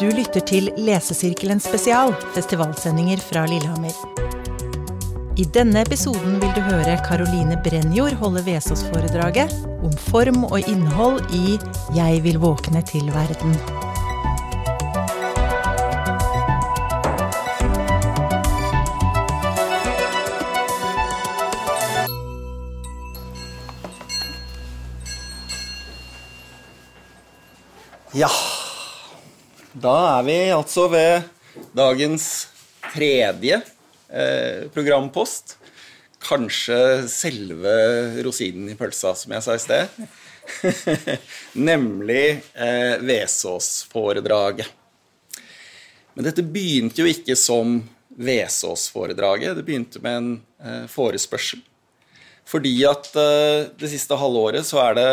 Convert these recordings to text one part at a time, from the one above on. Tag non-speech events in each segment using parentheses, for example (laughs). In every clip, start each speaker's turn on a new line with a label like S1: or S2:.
S1: Du lytter til Lesesirkelen spesial, festivalsendinger fra Lillehammer. I denne episoden vil du høre Caroline Brenjord holde Vesaas-foredraget om form og innhold i Jeg vil våkne til verden.
S2: Da er vi altså ved dagens tredje eh, programpost. Kanskje selve rosinen i pølsa, som jeg sa i sted. (laughs) Nemlig eh, Vesås-foredraget. Men dette begynte jo ikke som Vesås-foredraget. Det begynte med en eh, forespørsel. Fordi at eh, det siste halvåret så er det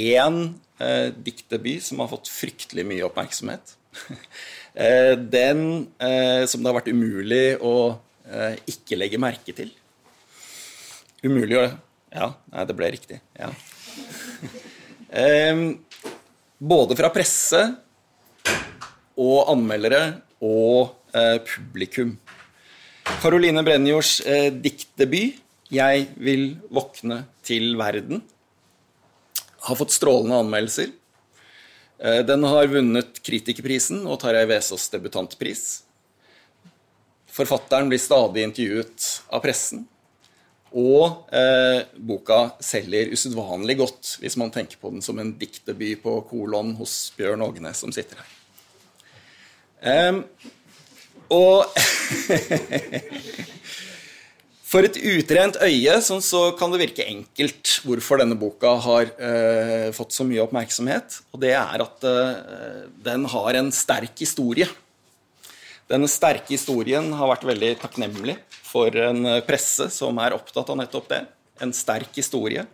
S2: én eh, diktdebut som har fått fryktelig mye oppmerksomhet. (laughs) eh, den eh, som det har vært umulig å eh, ikke legge merke til. Umulig å Ja, nei, det ble riktig. Ja. (laughs) Både fra presse og anmeldere og publikum. Caroline Brenjords diktdebut 'Jeg vil våkne til verden' har fått strålende anmeldelser. Eh, Den har vunnet Kritikerprisen og Tarjei Vesaas debutantpris. Forfatteren blir stadig intervjuet av pressen. Og eh, boka selger usedvanlig godt hvis man tenker på den som en diktdebut på kolon hos Bjørn Ågne, som sitter her. Um, og (laughs) For et utrent øye sånn, så kan det virke enkelt hvorfor denne boka har eh, fått så mye oppmerksomhet. Og det er at eh, den har en sterk historie. Denne sterke historien har vært veldig takknemlig for en presse som er opptatt av nettopp det. En sterk historie.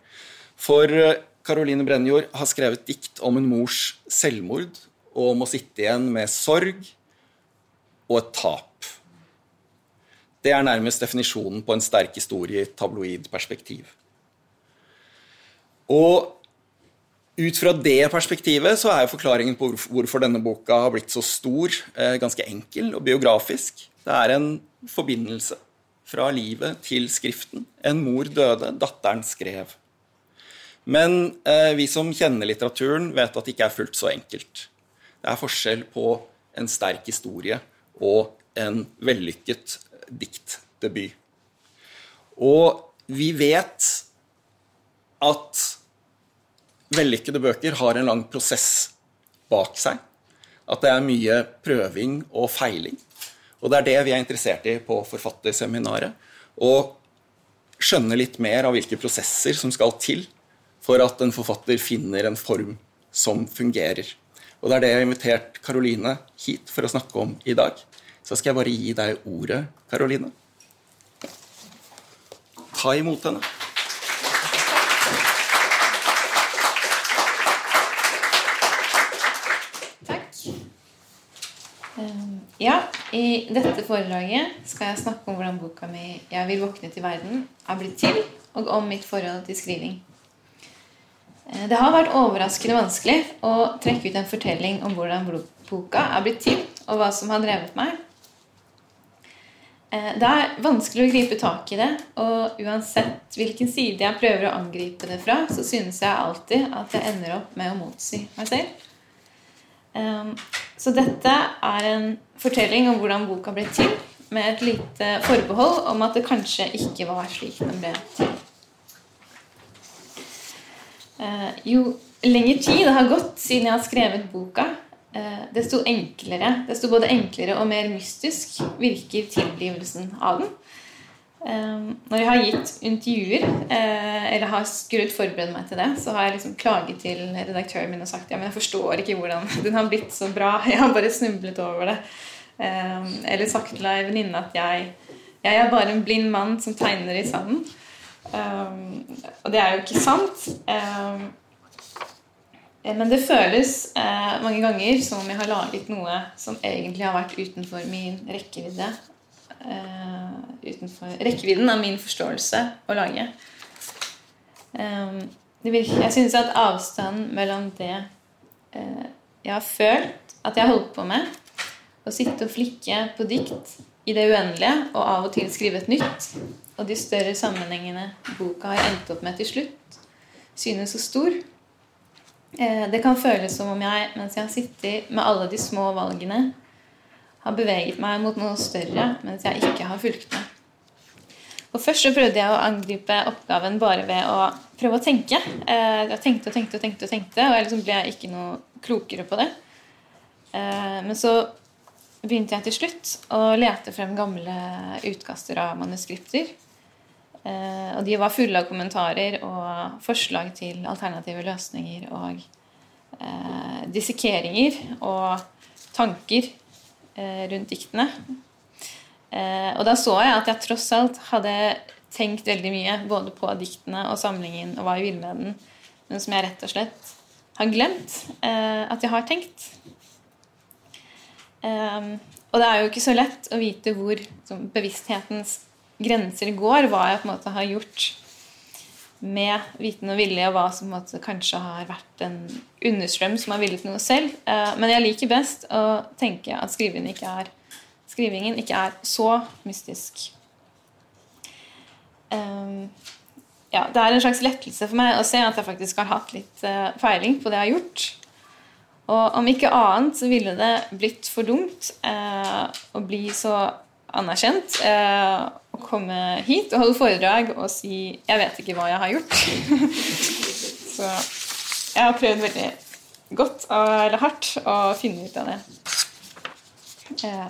S2: For eh, Caroline Brenjord har skrevet dikt om en mors selvmord og om å sitte igjen med sorg og et tap. Det er nærmest definisjonen på en sterk historie i tabloid perspektiv. Og ut fra det perspektivet så er jo forklaringen på hvorfor denne boka har blitt så stor, eh, ganske enkel og biografisk. Det er en forbindelse fra livet til skriften. En mor døde, datteren skrev. Men eh, vi som kjenner litteraturen, vet at det ikke er fullt så enkelt. Det er forskjell på en sterk historie og en vellykket diktdebut. Og vi vet at vellykkede bøker har en lang prosess bak seg. At det er mye prøving og feiling. Og det er det vi er interessert i på Forfatterseminaret. Å skjønne litt mer av hvilke prosesser som skal til for at en forfatter finner en form som fungerer. Og det er det jeg har invitert Karoline hit for å snakke om i dag. Så skal jeg bare gi deg ordet, Karoline. Ta imot henne.
S3: Takk. Um, Ja, i dette foredraget skal jeg snakke om hvordan boka mi 'Jeg vil våkne til verden' er blitt til, og om mitt forhold til skriving. Eh, Det har vært overraskende vanskelig å trekke ut en fortelling om hvordan boka er blitt til, og hva som har drevet meg. Eh, Det er vanskelig å gripe tak i det, og uansett hvilken side jeg prøver å angripe det fra, så synes jeg alltid at jeg ender opp med å motsi meg selv. Um, så dette er en fortelling om hvordan boka ble til, med et lite forbehold om at det kanskje ikke var slik den ble til. Eh, jo lenger tid det har gått siden jeg har skrevet boka, desto enklere, desto både enklere og mer mystisk virker tilblivelsen av den. Eh, når jeg har gitt intervjuer, eh, eller har skrudd forberedt meg til det, så har jeg liksom klaget til redaktøren min og sagt ja, men jeg forstår ikke hvordan (laughs) den har blitt så bra. (laughs) Jeg har bare snublet over det. Eh, eller sagt til ei venninne at jeg, jeg er bare en blind mann som tegner i sanden. Eh, og det er jo ikke sant. Eh, men det føles eh, mange ganger som om jeg har laget noe som egentlig har vært utenfor min rekkevidde eh, utenfor rekkevidden av min forståelse å lage. Eh, virker, jeg synes at avstanden mellom det eh, jeg har følt at jeg har holdt på med å sitte og flikke på dikt i det uendelige og av og til skrive et nytt, og de større sammenhengene boka har endt opp med til slutt, synes så stor. Eh, det kan føles som om jeg, mens jeg har sittet med alle de små valgene, har beveget meg mot noe større mens jeg ikke har fulgt med. Og Først så prøvde jeg å angripe oppgaven bare ved å prøve å tenke. Eh, jeg tenkte og tenkte og tenkte, og tenkte, og jeg liksom ble ikke noe klokere på det. Eh, men så begynte jeg til slutt å lete frem gamle utkaster av manuskripter. Eh, og de var fulle av kommentarer og forslag til alternative løsninger og dissekeringer og tanker rundt diktene. Eh, og da så jeg at jeg tross alt hadde tenkt veldig mye både på diktene og samlingen og hva jeg ville med den, men som jeg rett og slett har glemt eh, at jeg har tenkt. Eh, og det er jo ikke så lett å vite hvor bevissthetens grenser går, hva jeg på en måte har gjort med viten og vilje, og hva som kanskje har vært en understrøm som har villet noe selv. men jeg liker best å tenke at skrivingen ikke er skrivingen ikke er så mystisk. Um, ja, det er en slags lettelse for meg å se at jeg faktisk har hatt litt uh, feiling på det jeg har gjort. Og om ikke annet så ville det blitt for dumt uh, å bli så anerkjent å komme hit og holde foredrag og si 'jeg vet ikke hva jeg har gjort'. (laughs) så jeg har prøvd veldig godt eller hardt å finne ut av det. Ja.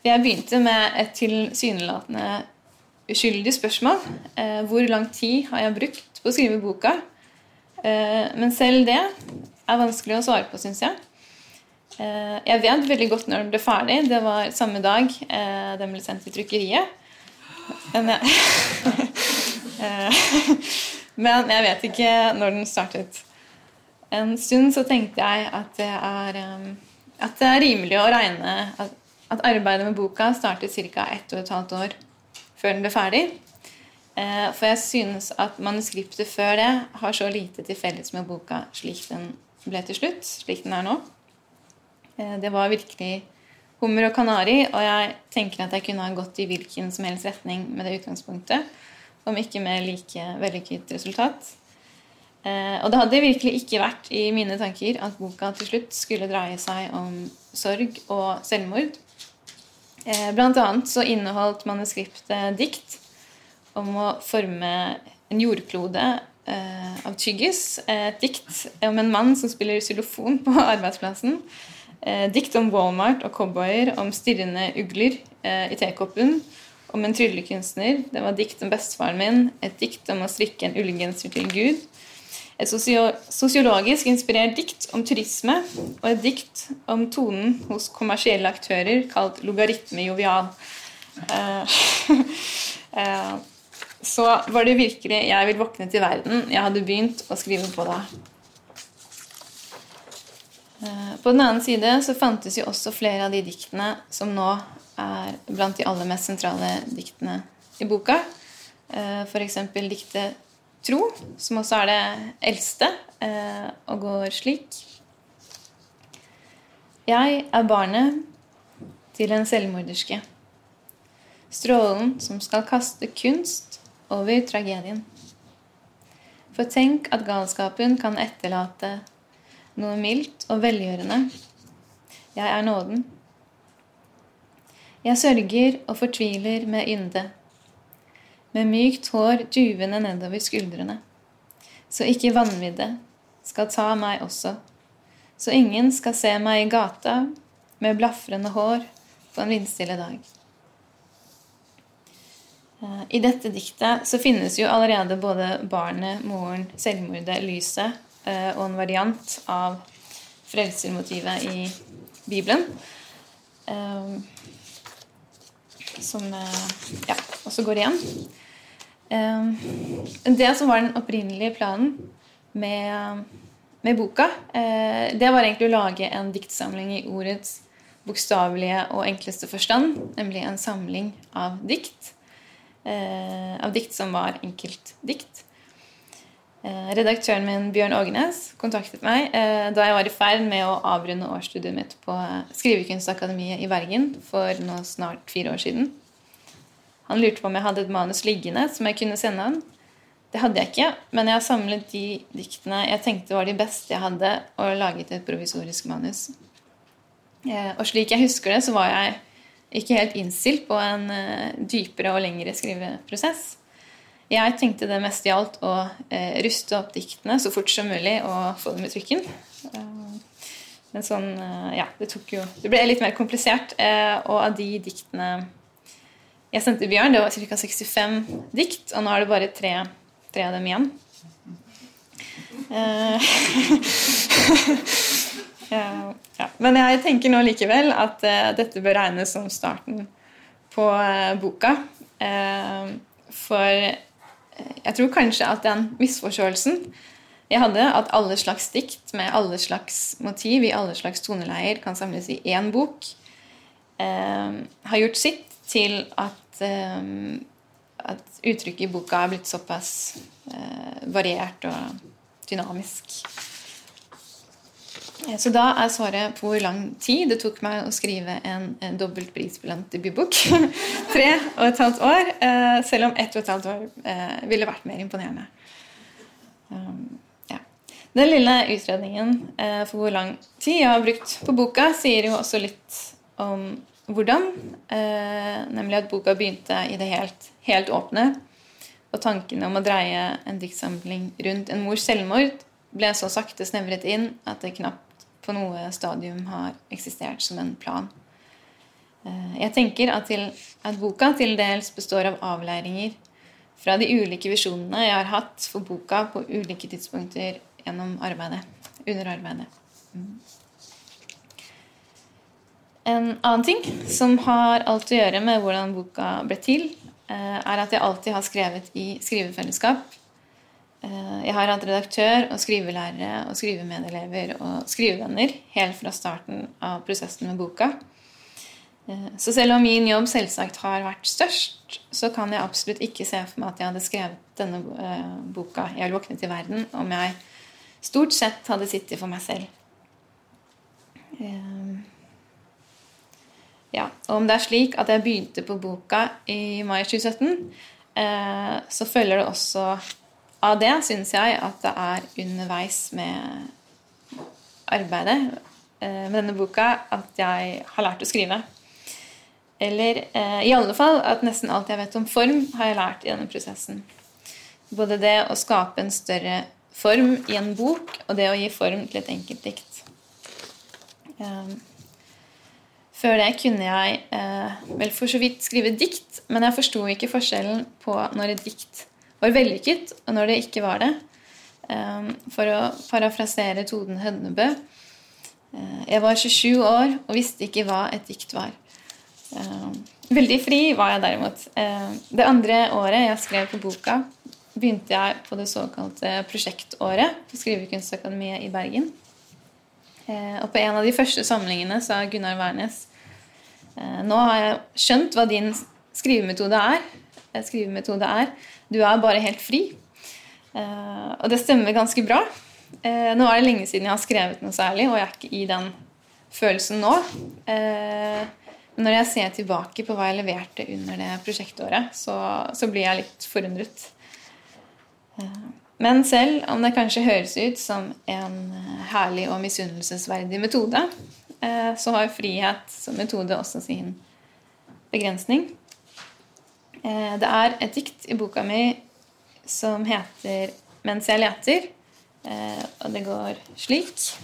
S3: Jeg begynte med et tilsynelatende uskyldig spørsmål. Eh, hvor lang tid har jeg brukt på å skrive boka? Eh, men selv det er vanskelig å svare på, syns jeg. Eh, jeg vet veldig godt når den ble ferdig. Det var samme dag eh, den ble sendt til trykkeriet. Men jeg, (laughs) eh, men jeg vet ikke når den startet. En stund så tenkte jeg at det er, at det er rimelig å regne at arbeidet med boka startet ca. ett og et halvt år før den ble ferdig. For jeg synes at manuskriptet før det har så lite til felles med boka slik den ble til slutt, slik den er nå. Eh, det var virkelig hummer og kanari, og jeg tenker at jeg kunne ha gått i hvilken som helst retning med det utgangspunktet, om ikke med like vellykket resultat. Eh, og det hadde virkelig ikke vært i mine tanker at boka til slutt skulle dreie seg om sorg og selvmord. Eh, blant annet så inneholdt manuskriptet dikt om å forme en jordklode av tyggis. Et dikt om en mann som spiller xylofon på (laughs) arbeidsplassen. Eh, dikt om Walmart og cowboyer, om stirrende ugler i tekoppen. Om en tryllekunstner. Det var dikt om bestefaren min. Et dikt om å strikke en ullgenser til Gud et sosiologisk inspirert dikt om turisme og et dikt om tonen hos kommersielle aktører kalt logaritme jovial. Eh, (laughs) eh, så var det virkelig 'Jeg vil våkne til verden' jeg hadde begynt å skrive på da. Eh, på den annen side så fantes jo også flere av de diktene som nå er blant de aller mest sentrale diktene i boka. F.eks. diktet tro, som også er det eldste, eh, og går slik. Jeg er barnet til en selvmorderske. Strålen som skal kaste kunst over tragedien. For tenk at galskapen kan etterlate noe mildt og velgjørende. Jeg er nåden. Jeg sørger og fortviler med ynde med mykt hår duvende nedover skuldrene. Så ikke vanvidde skal ta meg også. Så ingen skal se meg i gata med blafrende hår på en vindstille dag. Eh, I dette diktet så finnes jo allerede både barnet, moren, selvmordet, lyset og en variant av frelsermotivet i Bibelen. Eh, som ja, også går igjen. Ehm, det som var den opprinnelige planen med, med boka, eh, det var egentlig å lage en diktsamling i ordets bokstavelige og enkleste forstand, nemlig en samling av dikt. Eh, av dikt som var enkeltdikt. Eh, redaktøren min, Bjørn Ågenes, kontaktet meg eh, da jeg var i ferd med å avrunde årsstudiet mitt på Skrivekunstakademiet i Bergen for nå snart fire år siden. Han lurte på om jeg hadde et manus liggende som jeg kunne sende han. Det hadde jeg ikke, men jeg har samlet de diktene jeg tenkte var de beste jeg hadde, og laget et provisorisk manus. Eh, og slik jeg husker det, så var jeg ikke helt innstilt på en dypere og lengre skriveprosess. Jeg tenkte det mest gjaldt å eh, ruste opp diktene så fort som mulig og få dem i trykken. Eh, men sånn eh, Ja, det tok jo Det ble litt mer komplisert. Uh, og av de diktene jeg sendte Bjørn, det var ca. 65 dikt, og nå er det bare tre, tre av dem igjen. (laughs) ja. Men jeg tenker nå likevel at dette bør regnes som starten på boka. for jeg tror kanskje at den misforståelsen jeg hadde, at alle slags dikt med alle slags motiv i alle slags toneleier kan samles i én bok, eh, har gjort sitt til at, eh, at uttrykket i boka er blitt såpass eh, variert og dynamisk. Eh, så da er svaret på hvor lang tid det tok meg å skrive en, en dobbelt prisbelønt debutbok. (laughs) Tre og et halvt år. Eh, selv om ett og et halvt år eh, ville vært mer imponerende. Um, ja. Den lille utredningen for hvor lang tid jeg har brukt på boka, sier jo også litt om hvordan. Nemlig at boka begynte i det helt, helt åpne. Og tankene om å dreie en diktsamling rundt en mors selvmord ble så sakte snevret inn at det knapt på noe stadium har eksistert som en plan. Eh, jeg tenker at, til, at boka til dels består av avleiringer fra de ulike visjonene jeg har hatt for boka på ulike tidspunkter gjennom arbeidet, under arbeidet. Mm. En annen ting som har alt å gjøre med hvordan boka ble til, eh, er at jeg alltid har skrevet i skrivefellesskap jeg har hatt redaktør og skrivelærere og skrivemedelever og skrivevenner helt fra starten av prosessen med boka. Eh, så selv om min jobb selvsagt har vært størst, så kan jeg absolutt ikke se for meg at jeg hadde skrevet denne eh, boka 'Jeg hadde våknet i verden' om jeg stort sett hadde sittet for meg selv. Ja, og om det er slik at jeg begynte på boka i mai 2017, så følger det også av det syns jeg at det er underveis med arbeidet eh, med denne boka at jeg har lært å skrive. Eller eh, i alle fall at nesten alt jeg vet om form, har jeg lært i denne prosessen. Både det å skape en større form i en bok, og det å gi form til et enkelt dikt. Eh, før det kunne jeg vel for så vidt skrive dikt, men jeg forsto ikke forskjellen på når et dikt var vellykket, og når det ikke var det. Ehm, for å parafrasere Toden Hønnebø eh, Jeg var 27 år og visste ikke hva et dikt var. Ehm, veldig fri var jeg derimot. Det andre året jeg skrev på boka, begynte jeg på det såkalte prosjektåret på Skrivekunstakademiet i Bergen. Og på en av de første samlingene sa Gunnar Wærnes eh, Nå har jeg skjønt hva din skrivemetode er. Eh, skrivemetode er du er bare helt fri. Uh, og det stemmer ganske bra. Uh, nå er det lenge siden jeg har skrevet noe særlig, og jeg er ikke i den følelsen nå. Uh, når jeg ser tilbake på hva jeg leverte under det prosjektåret, så, så blir jeg litt forundret. Men selv om det kanskje høres ut som en herlig og misunnelsesverdig metode, så har frihet som metode også sin begrensning. Eh, det er et dikt i boka mi som heter 'Mens jeg leter', eh, og det går slik.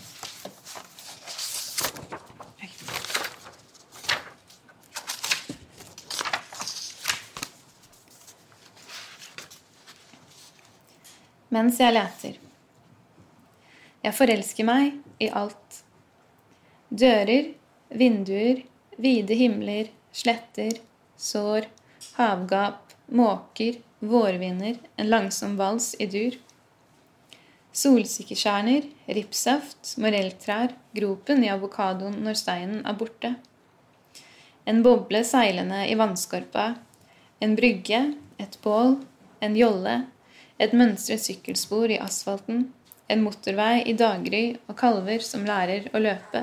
S3: Mens jeg leter. Jeg forelsker meg i alt. Dører, vinduer, vide himler, sletter, sår havgap, måker, vårvinder, en langsom vals i dur. Solsikkekjerner, ripssaft, morelltrær, gropen i avokadoen når steinen er borte. En boble seilende i vannskorpa, en brygge, et bål, en jolle, Et mønstret sykkelspor i asfalten. En motorvei i daggry og kalver som lærer å løpe.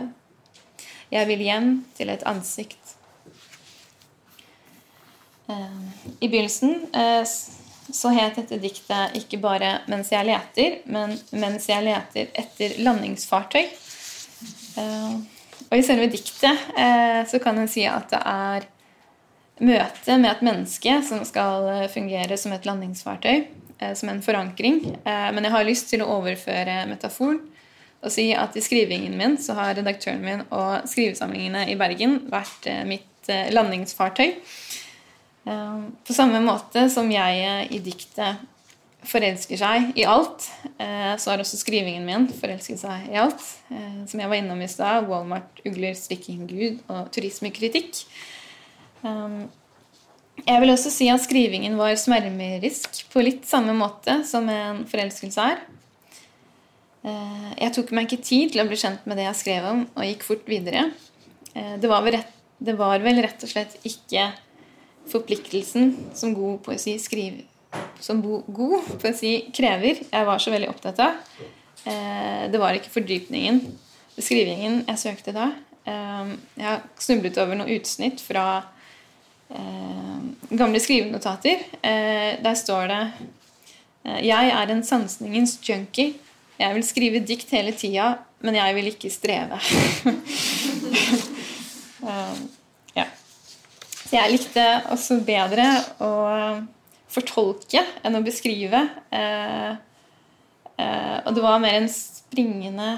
S3: Jeg vil hjem til et ansikt. Eh, I begynnelsen eh, så het dette diktet ikke bare 'Mens jeg leter', men 'Mens jeg leter etter landingsfartøy'. Eh, og i selve diktet så kan en si at det er møtet med et menneske som skal fungere som et landingsfartøy, som en forankring. Men jeg har lyst til å overføre metaforen og si at i skrivingen min så har redaktøren min og skrivesamlingene i Bergen vært mitt landingsfartøy. Ehm, på samme måte som jeg i diktet forelsker seg i alt, eh, så har også skrivingen min forelsket seg i alt. Eh, som jeg var innom i stad. Walmart, ugler, strikking, gud og turismekritikk. Ehm, jeg vil også si at skrivingen var smermerisk på litt samme måte som en forelskelse er. Eh, jeg tok meg ikke tid til å bli kjent med det jeg skrev om, og gikk fort videre. Det var vel rett, det var vel rett og slett ikke forpliktelsen som god poesi skriver som god poesi krever, jeg var så veldig opptatt av. Eh, det var ikke fordypningen, skrivingen, jeg søkte da. Eh, jeg har snublet over noen utsnitt fra eh, gamle skrivenotater. Der står det Jeg er en sansningens junkie. Jeg vil skrive dikt hele tida, men jeg vil ikke streve. (laughs) jeg likte også bedre å fortolke enn å beskrive. Eh, eh, og det var mer en springende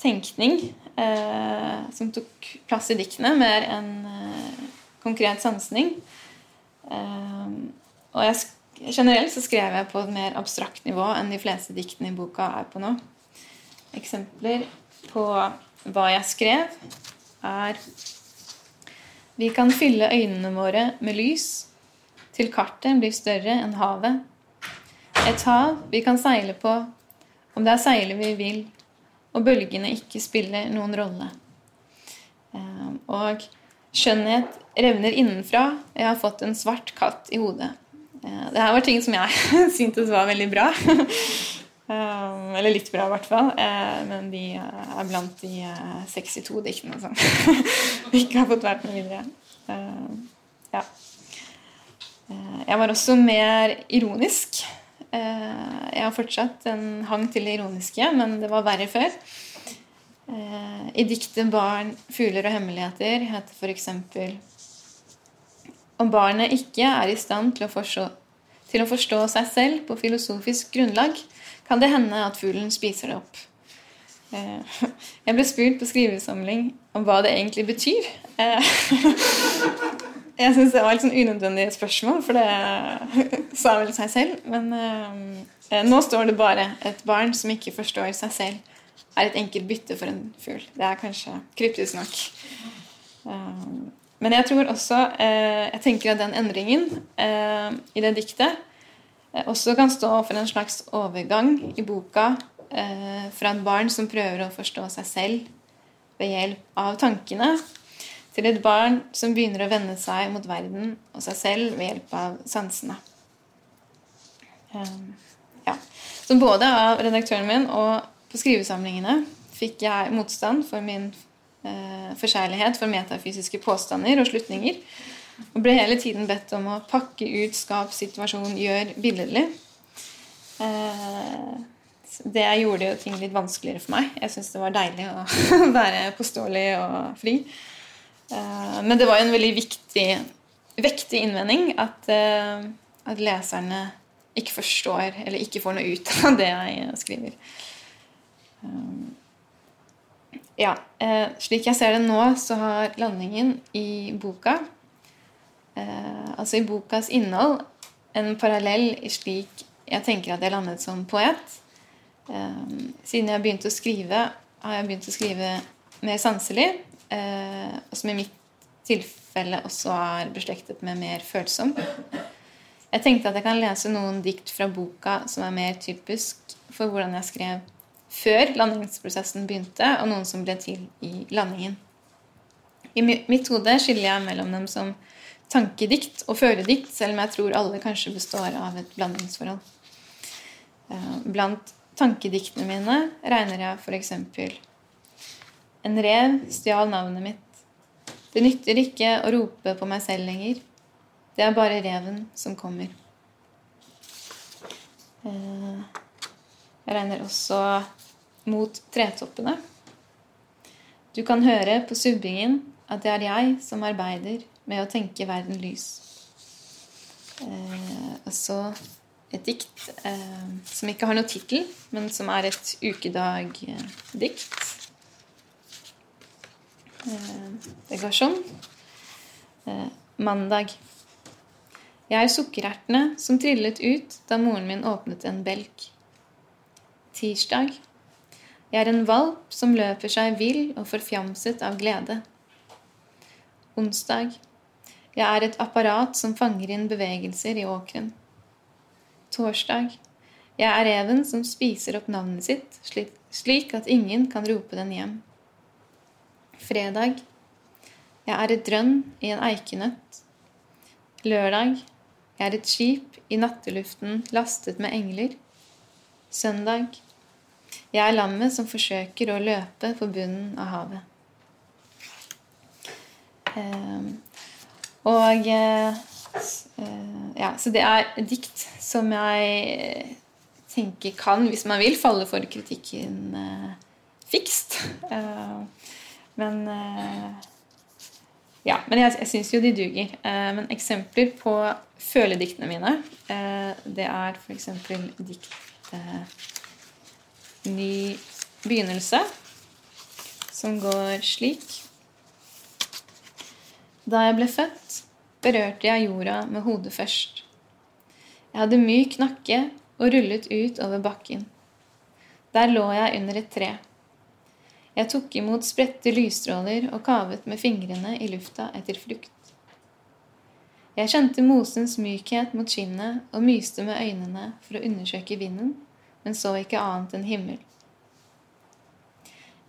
S3: tenkning eh, som tok plass i diktene, mer enn konkret sansning. og jeg, generelt så skrev jeg på et mer abstrakt nivå enn de fleste diktene i boka er på nå. Eksempler på hva jeg skrev, er vi kan fylle øynene våre med lys, til kartet blir større enn havet. Et hav vi kan seile på, om det er seile vi vil, og bølgene ikke spiller noen rolle. Ehm, og skjønnhet revner innenfra. Jeg har fått en svart katt i hodet. Ehm, det her var ting som jeg (laughs) syntes var veldig bra. Um, eller litt bra, i hvert fall. Uh, men de uh, er blant de uh, 62 diktene som (laughs) vi ikke har fått vært med videre. ja. jeg var også mer ironisk. jeg har fortsatt en hang til det ironiske, men det var verre før. I diktet 'Barn, fugler og hemmeligheter' heter f.eks.: Om barnet ikke er i stand til å, forstå, til å forstå seg selv på filosofisk grunnlag, kan det hende at fuglen spiser det opp. Eh, (laughs) jeg ble spurt på skrivesamling om hva det egentlig betyr. Eh, (laughs) jeg syns det var et sånn unødvendig spørsmål, for det (laughs) sa vel seg selv. Men eh, nå står det bare 'et barn som ikke forstår seg selv, er et enkelt bytte for en fugl'. Det er kanskje kryptisk nok. Men jeg tror også Jeg tenker at den endringen i det diktet Eh, også kan stå for en slags overgang i boka eh, fra et barn som prøver å forstå seg selv ved hjelp av tankene, til et barn som begynner å vende seg mot verden og seg selv ved hjelp av sansene. Um, ja. Så både av redaktøren min og på skrivesamlingene fikk jeg motstand for min eh, forkjærlighet for metafysiske påstander og slutninger. Og ble hele tiden bedt om å pakke ut skap, situasjon, gjør billedlig. Eh, det gjorde jo ting litt vanskeligere for meg. Jeg syntes det var deilig å (laughs) være påståelig og fri. Eh, men det var jo en veldig viktig, vektig innvending at, eh, at leserne ikke forstår eller ikke får noe ut av det jeg skriver. Ja, Slik jeg ser det nå, så har landingen i boka eh, altså i bokas innhold en parallell i slik jeg tenker at jeg landet som poet. Eh, siden jeg begynte å skrive, har jeg begynt å skrive mer sanselig, eh, og som i mitt tilfelle også er beslektet med mer følsom. Jeg tenkte at jeg kan lese noen dikt fra boka som er mer typisk for hvordan jeg skrev før landingsprosessen begynte, og noen som ble til i landingen. I mitt hode skiller jeg mellom dem som tankedikt og føredikt, selv om jeg tror alle kanskje består av et blandingsforhold. Eh, blant tankediktene mine regner jeg f.eks. En rev stjal navnet mitt. Det nytter ikke å rope på meg selv lenger. Det er bare reven som kommer. Eh, jeg regner også mot tretoppene. Du kan høre på subbingen at det er jeg som arbeider med å tenke verden lys. Eh, og så et dikt eh, som ikke har noe tittel, men som er et ukedag-dikt. Eh, det går sånn. Eh, mandag. Jeg er sukkerertene som trillet ut da moren min åpnet en belg. Tirsdag. Jeg er en valp som løper seg vill og forfjamset av glede. Onsdag. Jeg er et apparat som fanger inn bevegelser i åkeren. Torsdag. Jeg er reven som spiser opp navnet sitt, slik at ingen kan rope den hjem. Fredag. Jeg er et drønn i en eikenøtt. Lørdag. Jeg er et skip i natteluften lastet med engler. Søndag. Jeg er lammet som forsøker å løpe på bunnen av havet. Eh, og eh, Eh, ja, så det er dikt som jeg tenker kan, hvis man vil, falle for kritikken uh, fikst. Uh, men uh, ja, men jeg, jeg syns jo de duger. men eksempler på følediktene mine, det er f.eks. diktet 'Ny begynnelse', som går slik Da jeg ble født berørte jeg jorda med hodet først. Jeg hadde myk nakke og rullet ut over bakken. Der lå jeg under et tre. Jeg tok imot spredte lysstråler og kavet med fingrene i lufta etter frukt. Jeg kjente mosens mykhet mot skinnet og myste med øynene for å undersøke vinden, men så ikke annet enn himmel.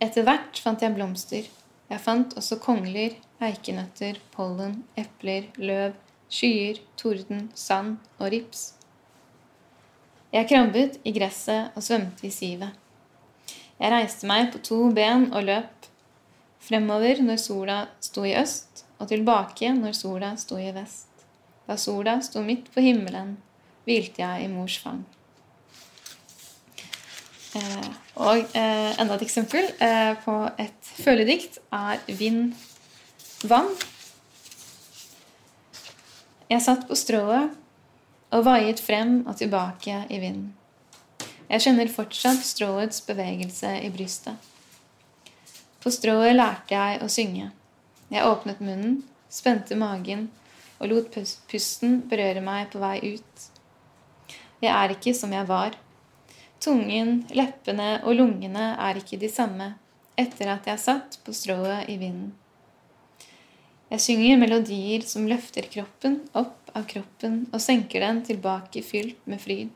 S3: Etter hvert fant jeg blomster. Jeg fant også kongler, eikenøtter, pollen, epler, løv, skyer, torden, sand og rips. Jeg krabbet i gresset og svømte i sivet. Jeg reiste meg på to ben og løp. Fremover når sola sto i øst, og tilbake når sola sto i vest. Da sola sto midt på himmelen, hvilte jeg i mors fang. Eh, og eh, enda et eksempel eh, på et føledikt er vind Vann. Jeg satt på strået og vaiet frem og tilbake i vinden. Jeg kjenner fortsatt stråets bevegelse i brystet. På strået lærte jeg å synge. Jeg åpnet munnen, spente magen og lot pusten berøre meg på vei ut. Jeg er ikke som jeg var. Tungen, leppene og lungene er ikke de samme etter at jeg satt på strået i vinden. Jeg synger melodier som løfter kroppen opp av kroppen og senker den tilbake fylt med fryd.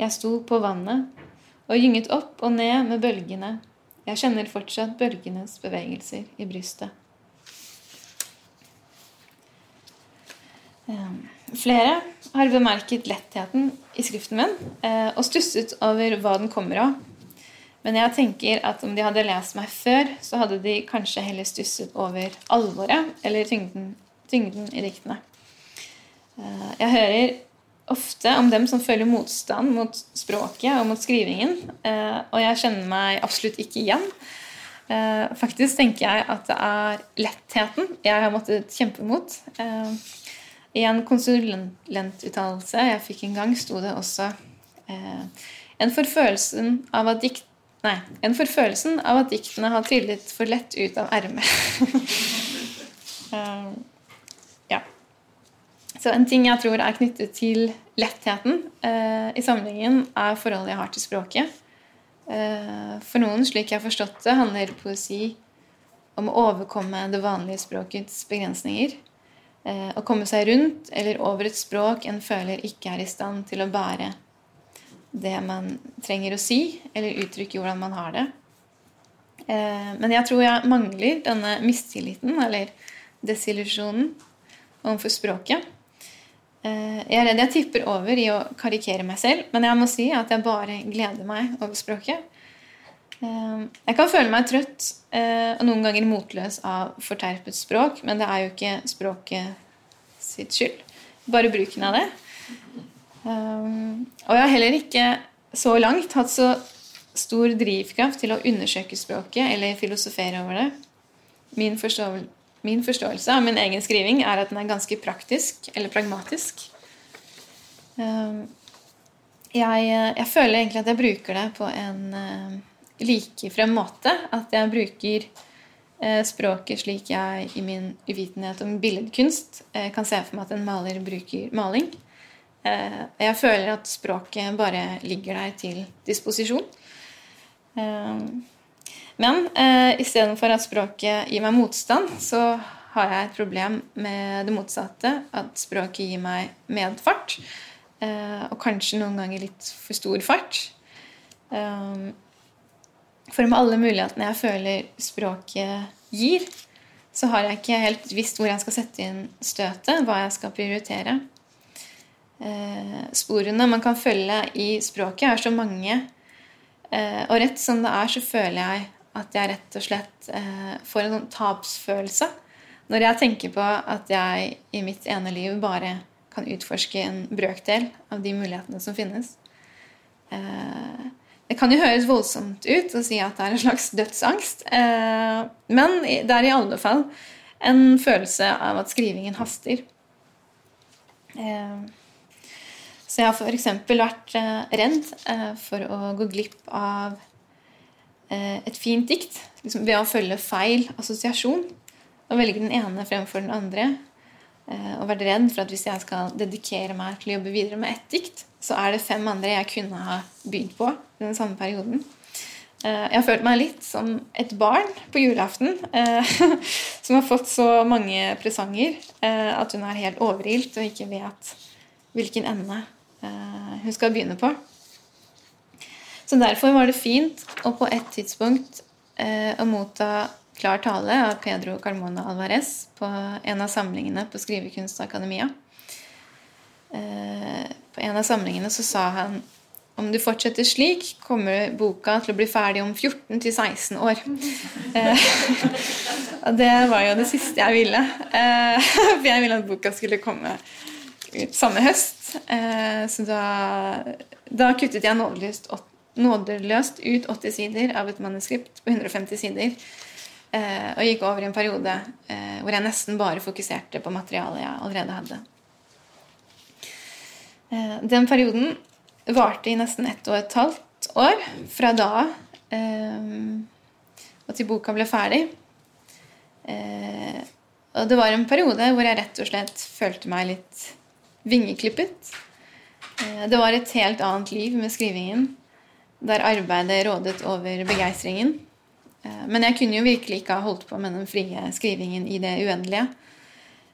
S3: Jeg sto på vannet og gynget opp og ned med bølgene. Jeg kjenner fortsatt bølgenes bevegelser i brystet. Ehm, flere har bemerket lettheten i skriften min eh, og stusset over hva den kommer av. Men jeg tenker at om de hadde lest meg før, så hadde de kanskje heller stusset over alvoret eller tyngden, tyngden i diktene. Eh, jeg hører ofte om dem som føler motstand mot språket og mot skrivingen, eh, og jeg kjenner meg absolutt ikke igjen. Faktisk tenker jeg at det er lettheten jeg har måttet kjempe mot. I en konsulentuttalelse jeg fikk en gang, sto det også en forfølelsen av at av at diktene har trillet for lett ut av ermet. uh, (laughs) ja. Så en ting jeg tror er knyttet til lettheten uh, i samlingen, er forholdet jeg har til språket. Uh, for noen, slik jeg har forstått det, handler poesi om å overkomme det vanlige språkets begrensninger. Å komme seg rundt eller over et språk en føler ikke er i stand til å bære det man trenger å si, eller uttrykke hvordan man har det. Eh, men jeg tror jeg mangler denne mistilliten, eller desillusjonen, overfor språket. Eh, jeg er redd jeg tipper over i å karikere meg selv, men jeg må si at jeg bare gleder meg over språket. Eh, jeg kan føle meg trøtt og noen ganger motløs av forterpet språk, men det er jo ikke språket sitt skyld. Bare bruken av det. Og jeg har heller ikke så langt hatt så stor drivkraft til å undersøke språket eller filosofere over det. Min, forståel min, forståelse av min egen skriving er at den er ganske praktisk eller pragmatisk. Ehm, jeg, jeg føler egentlig at jeg bruker det på en uh, likefrem måte. At jeg bruker eh, språket slik jeg i min uvitenhet om billedkunst eh, kan se for meg at en maler bruker maling. jeg føler at språket bare ligger der til disposisjon. Ehm, men eh, istedenfor at språket gir meg motstand, så har jeg et problem med det motsatte. At språket gir meg medfart. Eh, og kanskje noen ganger litt for stor fart. Eh, for med alle mulighetene jeg føler språket gir, så har jeg ikke helt visst hvor jeg skal sette inn støtet, hva jeg skal prioritere. Eh, sporene man kan følge i språket, er så mange Eh, og rett som det er, så føler jeg at jeg rett og slett eh, får en sånn tapsfølelse når jeg tenker på at jeg i mitt ene liv bare kan utforske en brøkdel av de mulighetene som finnes. Eh, det kan jo høres voldsomt ut å si at det er en slags dødsangst, men det er i alle fall en følelse av at skrivingen haster. Så jeg har f.eks. vært eh, redd eh, for å gå glipp av eh, et fint dikt liksom ved å følge feil assosiasjon og velge den ene fremfor den andre. Og vært redd for at hvis jeg skal dedikere meg til å jobbe videre med ett dikt, så er det fem andre jeg kunne ha bydd på den samme perioden. Jeg har følt meg litt som et barn på julaften (laughs) som har fått så mange presanger at hun er helt overilt og ikke vet hvilken ende Eh, hun skal begynne på. Så derfor var det fint å på et tidspunkt eh, å motta klar tale av Pedro Carmona Alvarez på en av samlingene på Skrivekunstakademia. Eh, på en av samlingene så sa han om du fortsetter slik, kommer boka til å bli ferdig om 14 til 16 år. (laughs) (laughs) Og det var jo det siste jeg ville. (laughs) For jeg ville at boka skulle komme ut samme høst. Eh, så da, da kuttet jeg nådeløst, nådeløst, ut 80 sider av et manuskript på 150 sider. Eh, og gikk over i en periode eh, hvor jeg nesten bare fokuserte på materialet jeg allerede hadde. Den perioden varte i nesten ett og et halvt år fra da og til boka ble ferdig. Og det var en periode hvor jeg rett og slett følte meg litt vingeklippet. Eh, det var et helt annet liv med skrivingen, der arbeidet rådet over begeistringen. Eh, men jeg kunne jo virkelig ikke ha holdt på med den frie skrivingen i det uendelige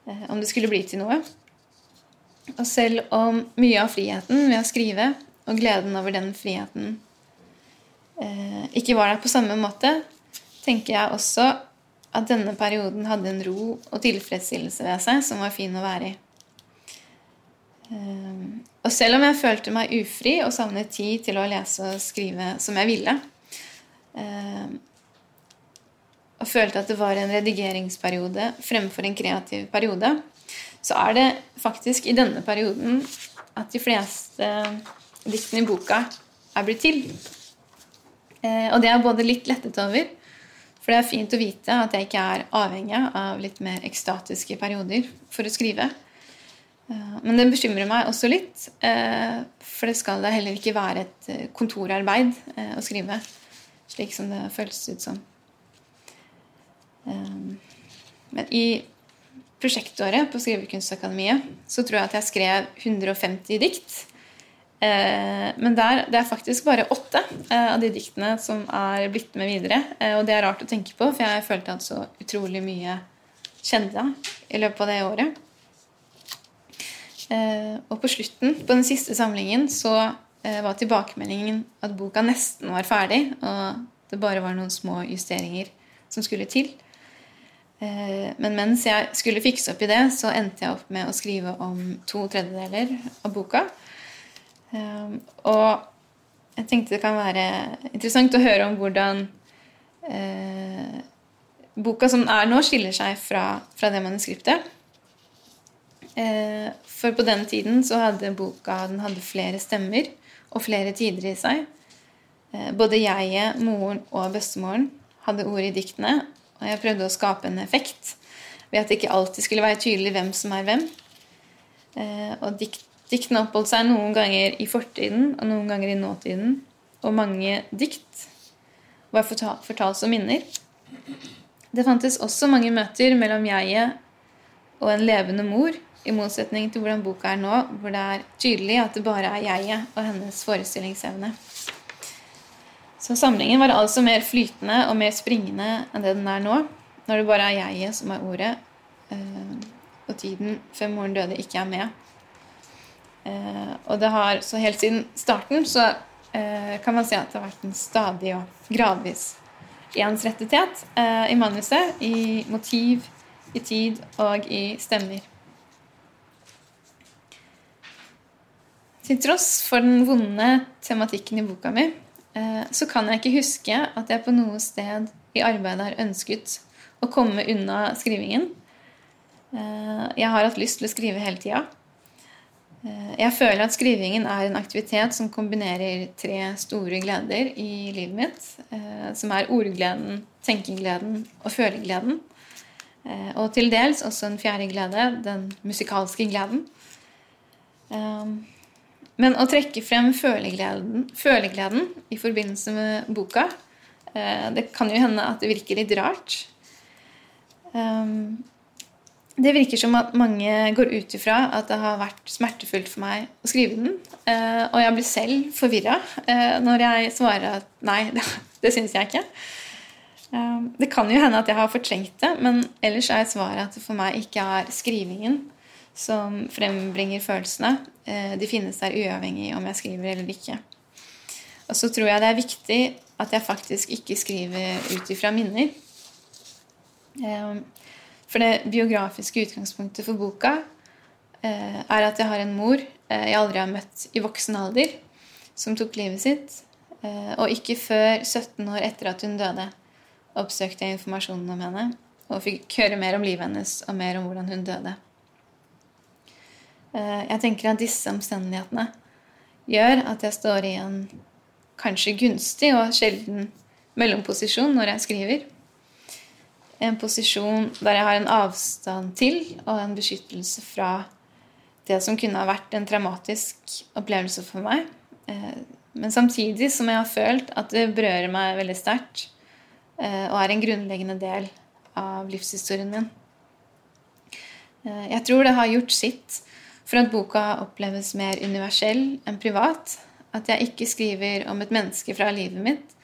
S3: eh, om det skulle bli til noe. Og selv om mye av friheten ved å skrive og gleden over den friheten ikke var der på samme måte, tenker jeg også at denne perioden hadde en ro og tilfredsstillelse ved seg som var fin å være i. Eh, og selv om jeg følte meg ufri og savnet tid til å lese og skrive som jeg ville, eh, og følte at det var en redigeringsperiode fremfor en kreativ periode, så er det faktisk i denne perioden at de fleste diktene i boka er blitt til. Ehm, og det er både litt lettet over, for det er fint å vite at jeg ikke er avhengig av litt mer ekstatiske perioder for å skrive. Eh, men det bekymrer meg også litt, eh, for det skal da heller ikke være et eh, kontorarbeid å skrive, slik som det føles ut som. Men i prosjektåret på Skrivekunstakademiet så tror jeg at jeg skrev 150 dikt. Men der, det er faktisk bare åtte av de diktene som er blitt med videre. Og det er rart å tenke på, for jeg følte at så utrolig mye kjente i løpet av det året. Eh, og på slutten, på den siste samlingen, så eh, var tilbakemeldingen at boka nesten var ferdig, og det bare var noen små justeringer som skulle til. Eh, men mens jeg skulle fikse opp i det, så endte jeg opp med å skrive om to tredjedeler av boka. Eh, og jeg tenkte det kan være interessant å høre om hvordan eh, boka som er nå, skiller seg fra, fra det manuskriptet. For på den tiden så hadde boka den hadde flere stemmer og flere tider i seg. Både jeg, moren og bestemoren hadde ord i diktene, og jeg prøvde å skape en effekt ved at det ikke alltid skulle være tydelig hvem som er hvem. Eh, og dikt, diktene oppholdt seg noen ganger i fortiden og noen ganger i nåtiden. Og mange dikt var fortalt, fortalt som minner. Det fantes også mange møter mellom jeget og en levende mor, i motsetning til hvordan boka er nå, hvor det er tydelig at det bare er jeget og hennes forestillingsevne. Så samlingen var altså mer flytende og mer springende enn det den er nå, når det bare er jeget som er ordet, eh, og tiden før moren døde ikke er med. Eh, og det har, så helt siden starten så eh, kan man si at det har vært en stadig og gradvis ensrettethet i manuset, i motiv, i tid og i stemmer. Til tross for den vonde tematikken i boka mi så kan jeg ikke huske at jeg på noe sted i arbeidet har ønsket å komme unna skrivingen. Eh, jeg har hatt lyst til å skrive hele tida. Eh, jeg føler at skrivingen er en aktivitet som kombinerer tre store gleder i livet mitt. Som er ordgleden, tenkegleden og følegleden. Og til dels også en fjerde glede, den musikalske gleden. Men å trekke frem følegleden, følegleden i forbindelse med boka eh, Det kan jo hende at det virker litt rart. Um, det virker som at mange går ut ifra at det har vært smertefullt for meg å skrive den. Eh, og jeg blir selv forvirra eh, når jeg svarer at nei, (laughs) det, det syns jeg ikke. Um, det kan jo hende at jeg har fortrengt det, men ellers er svaret at det for meg ikke er skrivingen som frembringer følelsene. Eh, de finnes der uavhengig om jeg skriver eller ikke. Og så tror jeg det er viktig at jeg faktisk ikke skriver ut ifra minner. Eh, for det biografiske utgangspunktet for boka eh, er at jeg har en mor jeg aldri har møtt i voksen alder, som tok livet sitt. Og ikke før 17 år etter at hun døde, oppsøkte jeg informasjonen om henne og fikk høre mer om livet hennes og mer om hvordan hun døde. Eh, jeg tenker at disse omstendighetene gjør at jeg står i en kanskje gunstig og sjelden mellomposisjon når jeg skriver. En posisjon der jeg har en avstand til og en beskyttelse fra det som kunne ha vært en traumatisk opplevelse for meg. Eh, men samtidig som jeg har følt at det berører meg veldig sterkt eh, og er en grunnleggende del av livshistorien min. Jeg tror det har gjort sitt for at boka oppleves mer universell enn privat. At jeg ikke skriver om et menneske fra livet mitt,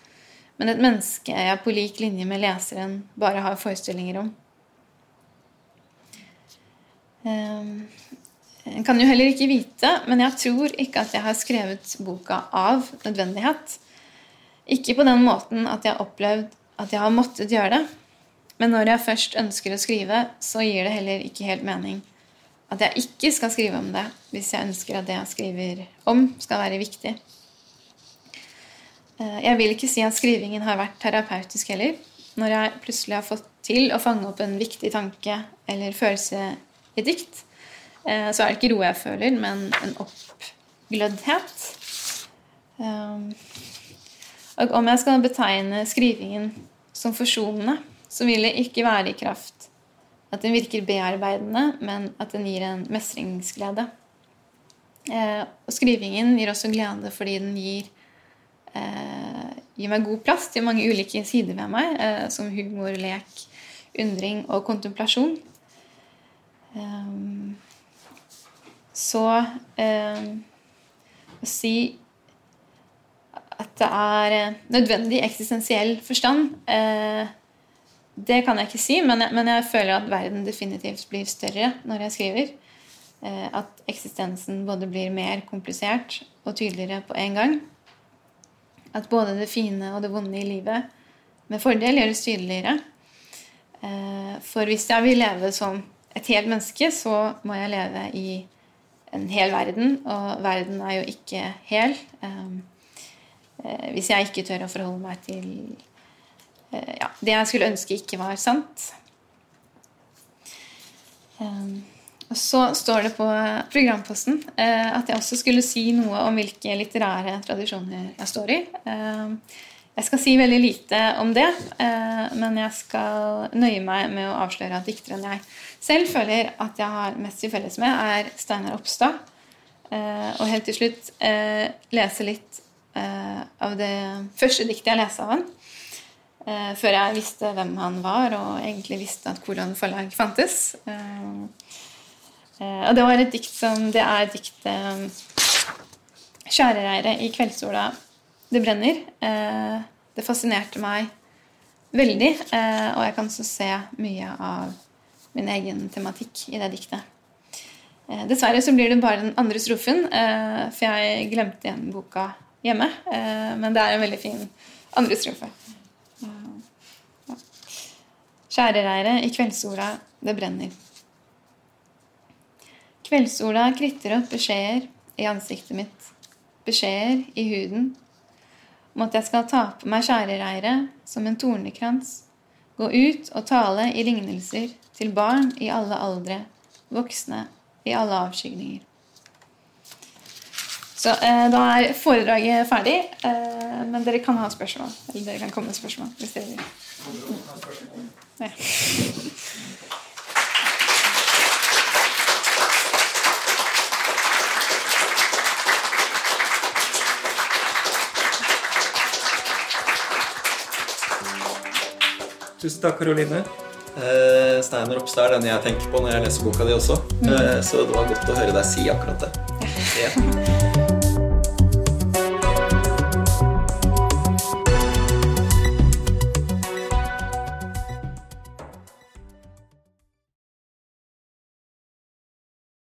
S3: men et menneske jeg på lik linje med leseren bare har forestillinger om. Jeg en kan jo heller ikke vite, men jeg tror ikke at jeg har skrevet boka av nødvendighet. Ikke på den måten at jeg har opplevd at jeg har måttet gjøre det. Men når jeg først ønsker å skrive, så gir det heller ikke helt mening at jeg ikke skal skrive om det hvis jeg ønsker at det jeg skriver om, skal være viktig. Eh, jeg vil ikke si at skrivingen har vært terapeutisk heller. Når jeg plutselig har fått til å fange opp en viktig tanke eller følelse i dikt, eh, så er det ikke ro jeg føler, men en oppgløddhet. Eh, og om jeg skal betegne skrivingen som forsonende, så vil det ikke være i kraft at den virker bearbeidende, men at den gir en mestringsglede. Eh, og skrivingen gir også glede fordi den gir, eh, gir meg god plass til mange ulike sider ved meg, eh, som humor, lek, undring og kontemplasjon. Eh, så eh, å si at det er nødvendig eksistensiell forstand eh, det kan jeg ikke si, men jeg, men jeg, føler at verden definitivt blir større når jeg skriver. Eh, at eksistensen både blir mer komplisert og tydeligere på en gang. At både det fine og det vonde i livet med fordel gjøres tydeligere. Eh, for hvis jeg vil leve som et helt menneske, så må jeg leve i en hel verden, og verden er jo ikke hel. Hvis jeg ikke tør å forholde meg til ja, det jeg skulle ønske ikke var sant. Og så står det på programposten at jeg også skulle si noe om hvilke litterære tradisjoner jeg står i. Jeg skal si veldig lite om det, eh, men jeg skal nøye meg med å avsløre at dikteren jeg selv føler at jeg har mest til felles med, er Steinar Opstad. Eh, og helt til slutt eh, lese litt av det første diktet jeg leste av han. Før jeg visste hvem han var, og egentlig visste at hvordan forlag fantes. Og det var et dikt som Det er diktet 'Skjærereiret i kveldssola' det brenner. Eh, det fascinerte meg veldig, eh, og jeg kan så se mye av min egen tematikk i det diktet. Eh, dessverre så blir det bare den andre strofen, for jeg glemte igjen boka hjemme. Men det er en veldig fin andre strofe. Skjærereire i kveldssola, det brenner. Kveldssola kritter opp beskjeder i ansiktet mitt. Beskjeder i huden om at jeg skal ta på meg skjærereiret som en tornekrans, gå ut og tale i lignelser til barn i alle aldre, voksne i alle avskygninger. Så eh, da er foredraget ferdig, eh, men dere kan ha spørsmål. Eller dere kan komme med spørsmål hvis dere vil. Ja.
S2: Tusen takk, Karoline. Eh, Stein Ropstad er den jeg tenker på når jeg leser boka di også. Mm. Eh, så det var godt å høre deg si akkurat det. Ja. (laughs)